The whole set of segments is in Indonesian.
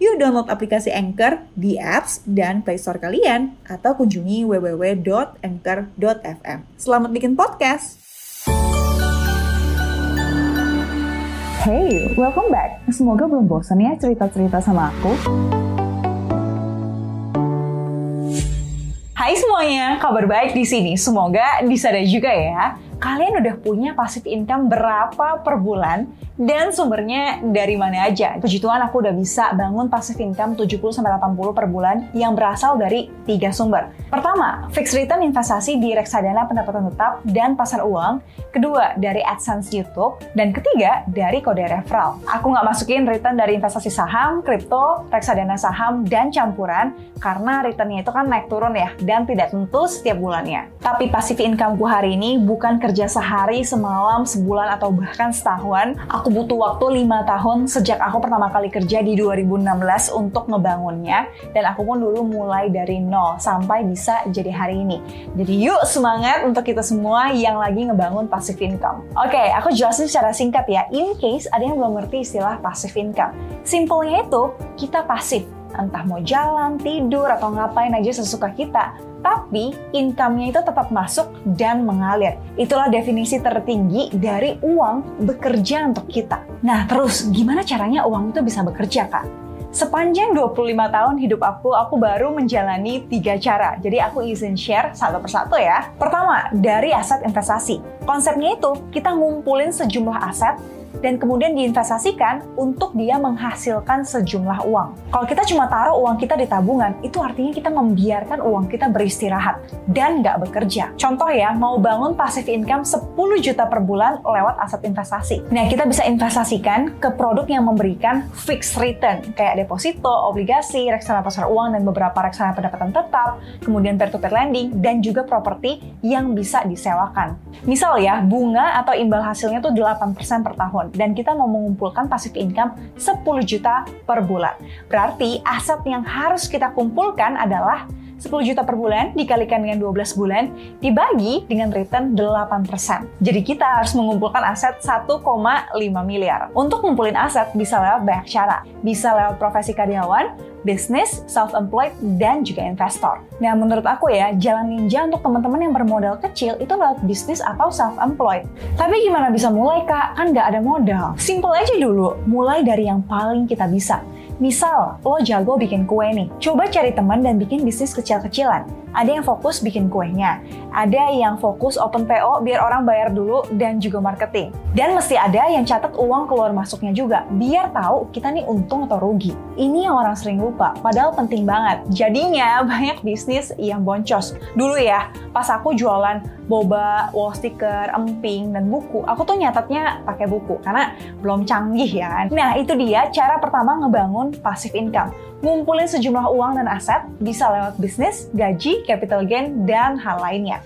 Yuk download aplikasi Anchor di apps dan Play Store kalian atau kunjungi www.anchor.fm. Selamat bikin podcast. Hey, welcome back. Semoga belum bosan ya cerita-cerita sama aku. Hai semuanya, kabar baik di sini. Semoga disadari juga ya. Kalian udah punya passive income berapa per bulan dan sumbernya dari mana aja. Puji Tuhan aku udah bisa bangun passive income 70-80 per bulan yang berasal dari tiga sumber. Pertama, fixed return investasi di reksadana pendapatan tetap dan pasar uang. Kedua, dari AdSense YouTube. Dan ketiga, dari kode referral. Aku nggak masukin return dari investasi saham, kripto, reksadana saham, dan campuran karena returnnya itu kan naik turun ya dan tidak tentu setiap bulannya. Tapi passive income ku hari ini bukan kerja sehari, semalam, sebulan, atau bahkan setahun. Aku butuh waktu 5 tahun sejak aku pertama kali kerja di 2016 untuk ngebangunnya. Dan aku pun dulu mulai dari nol sampai bisa jadi hari ini. Jadi yuk semangat untuk kita semua yang lagi ngebangun passive income. Oke, okay, aku jelasin secara singkat ya. In case ada yang belum ngerti istilah passive income. Simpelnya itu, kita pasif entah mau jalan, tidur, atau ngapain aja sesuka kita, tapi income-nya itu tetap masuk dan mengalir. Itulah definisi tertinggi dari uang bekerja untuk kita. Nah, terus gimana caranya uang itu bisa bekerja, Kak? Sepanjang 25 tahun hidup aku, aku baru menjalani tiga cara. Jadi aku izin share satu persatu ya. Pertama, dari aset investasi. Konsepnya itu, kita ngumpulin sejumlah aset dan kemudian diinvestasikan untuk dia menghasilkan sejumlah uang. Kalau kita cuma taruh uang kita di tabungan, itu artinya kita membiarkan uang kita beristirahat dan nggak bekerja. Contoh ya, mau bangun passive income 10 juta per bulan lewat aset investasi. Nah, kita bisa investasikan ke produk yang memberikan fixed return, kayak deposito, obligasi, reksadana pasar uang, dan beberapa reksadana pendapatan tetap, kemudian peer-to-peer lending, dan juga properti yang bisa disewakan. Misal ya, bunga atau imbal hasilnya tuh 8% per tahun dan kita mau mengumpulkan passive income 10 juta per bulan. Berarti aset yang harus kita kumpulkan adalah 10 juta per bulan dikalikan dengan 12 bulan dibagi dengan return 8%. Jadi kita harus mengumpulkan aset 1,5 miliar. Untuk ngumpulin aset bisa lewat banyak cara. Bisa lewat profesi karyawan, bisnis, self-employed, dan juga investor. Nah, menurut aku ya, jalan ninja untuk teman-teman yang bermodal kecil itu lewat bisnis atau self-employed. Tapi gimana bisa mulai, Kak? Kan nggak ada modal. Simple aja dulu, mulai dari yang paling kita bisa. Misal, lo jago bikin kue nih. Coba cari teman dan bikin bisnis kecil-kecilan. Ada yang fokus bikin kuenya, ada yang fokus open PO biar orang bayar dulu dan juga marketing. Dan mesti ada yang catat uang keluar masuknya juga, biar tahu kita nih untung atau rugi. Ini yang orang sering lupa, padahal penting banget. Jadinya banyak bisnis yang boncos. Dulu ya, pas aku jualan boba, wall sticker, emping, dan buku, aku tuh nyatetnya pakai buku karena belum canggih ya kan. Nah itu dia cara pertama ngebangun passive income. Ngumpulin sejumlah uang dan aset, bisa lewat bisnis, gaji, capital gain, dan hal lainnya.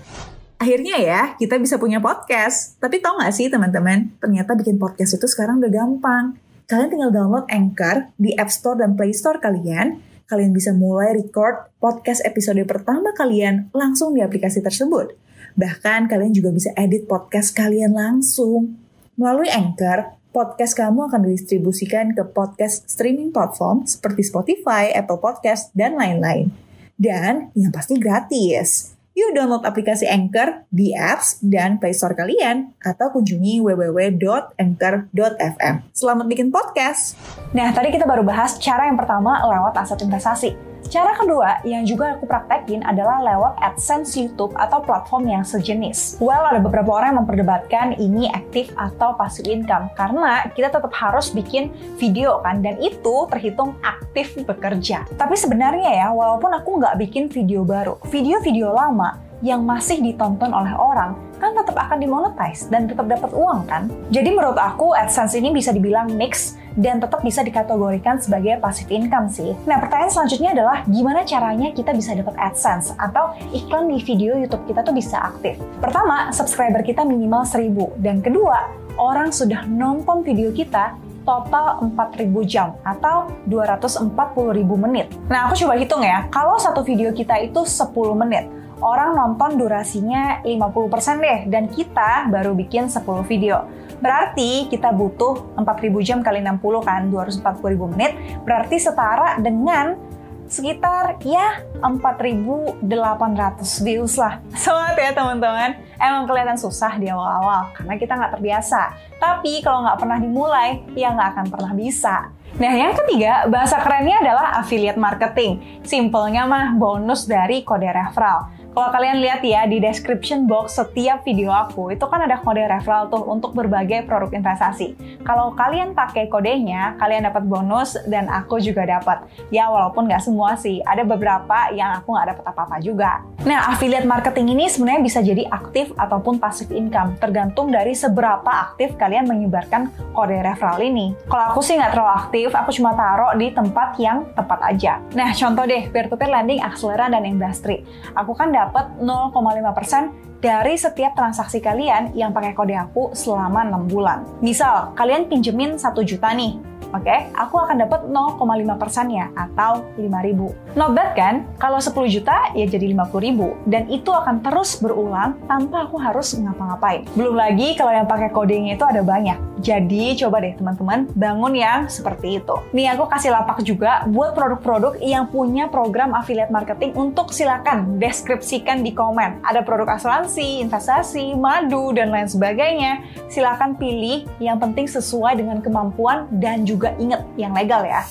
Akhirnya ya, kita bisa punya podcast. Tapi tau gak sih teman-teman, ternyata bikin podcast itu sekarang udah gampang. Kalian tinggal download Anchor di App Store dan Play Store kalian. Kalian bisa mulai record podcast episode pertama kalian langsung di aplikasi tersebut. Bahkan kalian juga bisa edit podcast kalian langsung. Melalui Anchor, podcast kamu akan didistribusikan ke podcast streaming platform seperti Spotify, Apple Podcast, dan lain-lain. Dan yang pasti gratis. Yuk download aplikasi Anchor di apps dan Play Store kalian atau kunjungi www.anchor.fm. Selamat bikin podcast. Nah, tadi kita baru bahas cara yang pertama lewat aset investasi. Cara kedua yang juga aku praktekin adalah lewat AdSense YouTube atau platform yang sejenis. Well, ada beberapa orang yang memperdebatkan ini aktif atau passive income karena kita tetap harus bikin video kan dan itu terhitung aktif bekerja. Tapi sebenarnya ya, walaupun aku nggak bikin video baru, video-video lama yang masih ditonton oleh orang kan tetap akan dimonetize dan tetap dapat uang kan. Jadi menurut aku AdSense ini bisa dibilang mix dan tetap bisa dikategorikan sebagai passive income sih. Nah pertanyaan selanjutnya adalah gimana caranya kita bisa dapat AdSense atau iklan di video YouTube kita tuh bisa aktif. Pertama, subscriber kita minimal 1000 dan kedua, orang sudah nonton video kita total 4.000 jam atau 240.000 menit. Nah, aku coba hitung ya. Kalau satu video kita itu 10 menit, orang nonton durasinya 50% deh dan kita baru bikin 10 video. Berarti kita butuh 4000 jam kali 60 kan, 240.000 menit, berarti setara dengan sekitar ya 4.800 views lah. Semangat ya teman-teman. Emang kelihatan susah di awal-awal karena kita nggak terbiasa. Tapi kalau nggak pernah dimulai, ya nggak akan pernah bisa. Nah, yang ketiga, bahasa kerennya adalah affiliate marketing. Simpelnya mah bonus dari kode referral. Kalau kalian lihat ya di description box setiap video aku, itu kan ada kode referral tuh untuk berbagai produk investasi. Kalau kalian pakai kodenya, kalian dapat bonus dan aku juga dapat. Ya walaupun nggak semua sih, ada beberapa yang aku nggak dapat apa-apa juga. Nah, affiliate marketing ini sebenarnya bisa jadi aktif ataupun passive income, tergantung dari seberapa aktif kalian menyebarkan kode referral ini. Kalau aku sih nggak terlalu aktif, aku cuma taruh di tempat yang tepat aja. Nah, contoh deh, peer-to-peer lending, akseleran, dan industri. Aku kan dapat dapat 0,5% dari setiap transaksi kalian yang pakai kode aku selama 6 bulan. Misal, kalian pinjemin 1 juta nih, oke, okay? aku akan dapat 0,5 persennya atau 5.000. Not bad kan? Kalau 10 juta ya jadi 50.000 dan itu akan terus berulang tanpa aku harus ngapa-ngapain. Belum lagi kalau yang pakai codingnya itu ada banyak. Jadi coba deh teman-teman bangun yang seperti itu. Nih aku kasih lapak juga buat produk-produk yang punya program affiliate marketing untuk silakan deskripsikan di komen. Ada produk asuransi, investasi, madu, dan lain sebagainya. Silakan pilih yang penting sesuai dengan kemampuan dan juga inget yang legal ya.